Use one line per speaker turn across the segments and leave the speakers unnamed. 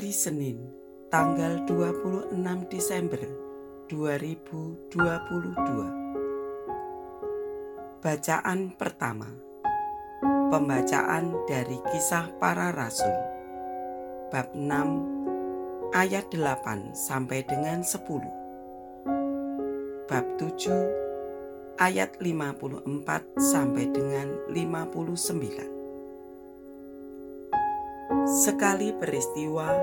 Hari Senin, tanggal 26 Desember 2022. Bacaan pertama. Pembacaan dari Kisah Para Rasul. Bab 6 ayat 8 sampai dengan 10. Bab 7 ayat 54 sampai dengan 59. Sekali peristiwa,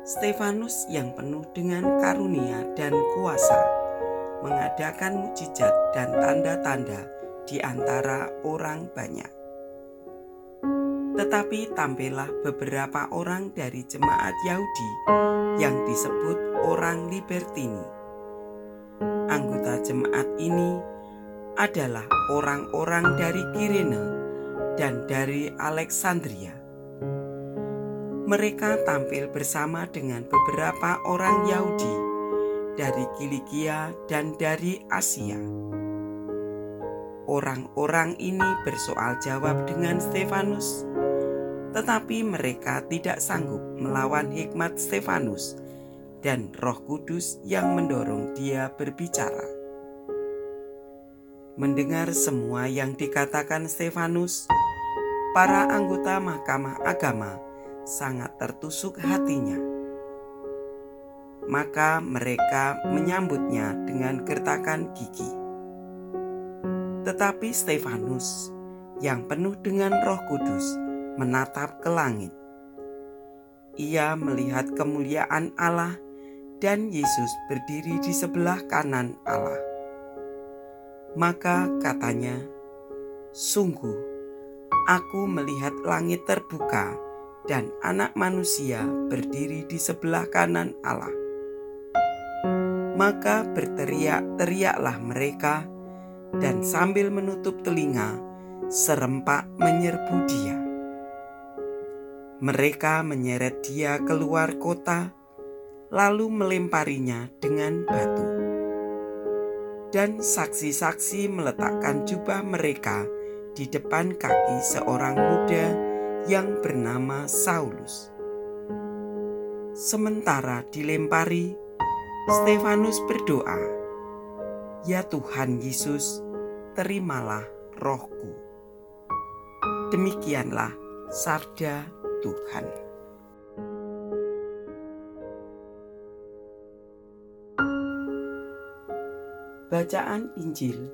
Stefanus yang penuh dengan karunia dan kuasa mengadakan mujizat dan tanda-tanda di antara orang banyak. Tetapi tampillah beberapa orang dari jemaat Yahudi yang disebut orang Libertini. Anggota jemaat ini adalah orang-orang dari Kirene dan dari Alexandria mereka tampil bersama dengan beberapa orang Yahudi dari Kilikia dan dari Asia. Orang-orang ini bersoal jawab dengan Stefanus, tetapi mereka tidak sanggup melawan hikmat Stefanus dan Roh Kudus yang mendorong dia berbicara. Mendengar semua yang dikatakan Stefanus, para anggota Mahkamah Agama sangat tertusuk hatinya. Maka mereka menyambutnya dengan gertakan gigi. Tetapi Stefanus yang penuh dengan Roh Kudus menatap ke langit. Ia melihat kemuliaan Allah dan Yesus berdiri di sebelah kanan Allah. Maka katanya, "Sungguh, aku melihat langit terbuka." Dan Anak Manusia berdiri di sebelah kanan Allah. Maka berteriak-teriaklah mereka, dan sambil menutup telinga, serempak menyerbu Dia. Mereka menyeret Dia keluar kota, lalu melemparinya dengan batu. Dan saksi-saksi meletakkan jubah mereka di depan kaki seorang muda yang bernama Saulus. Sementara dilempari, Stefanus berdoa, "Ya Tuhan Yesus, terimalah rohku." Demikianlah sabda Tuhan. Bacaan Injil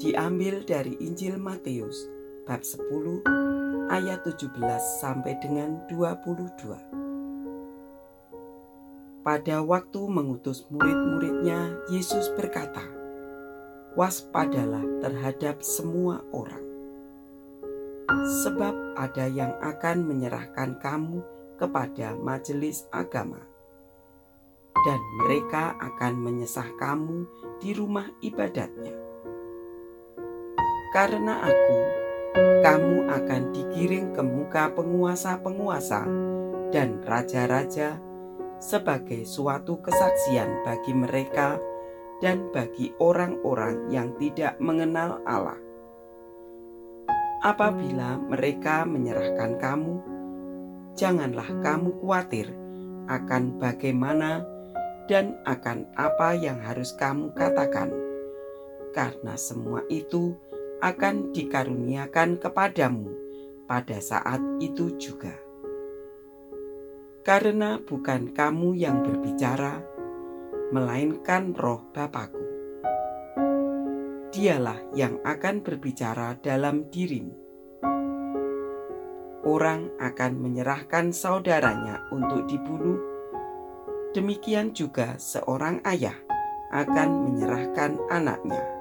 diambil dari Injil Matius bab 10 ayat 17 sampai dengan 22. Pada waktu mengutus murid-muridnya, Yesus berkata, "Waspadalah terhadap semua orang, sebab ada yang akan menyerahkan kamu kepada majelis agama, dan mereka akan menyesah kamu di rumah ibadatnya. Karena Aku kamu akan digiring ke muka penguasa-penguasa dan raja-raja sebagai suatu kesaksian bagi mereka dan bagi orang-orang yang tidak mengenal Allah. Apabila mereka menyerahkan kamu, janganlah kamu khawatir akan bagaimana dan akan apa yang harus kamu katakan, karena semua itu akan dikaruniakan kepadamu pada saat itu juga. Karena bukan kamu yang berbicara, melainkan roh Bapakku. Dialah yang akan berbicara dalam dirimu. Orang akan menyerahkan saudaranya untuk dibunuh, demikian juga seorang ayah akan menyerahkan anaknya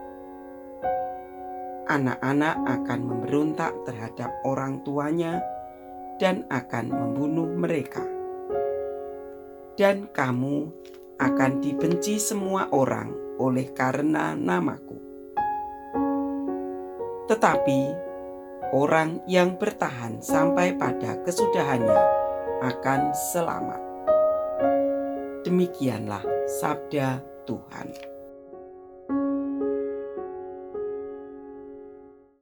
anak-anak akan memberontak terhadap orang tuanya dan akan membunuh mereka. Dan kamu akan dibenci semua orang oleh karena namaku. Tetapi orang yang bertahan sampai pada kesudahannya akan selamat. Demikianlah sabda Tuhan.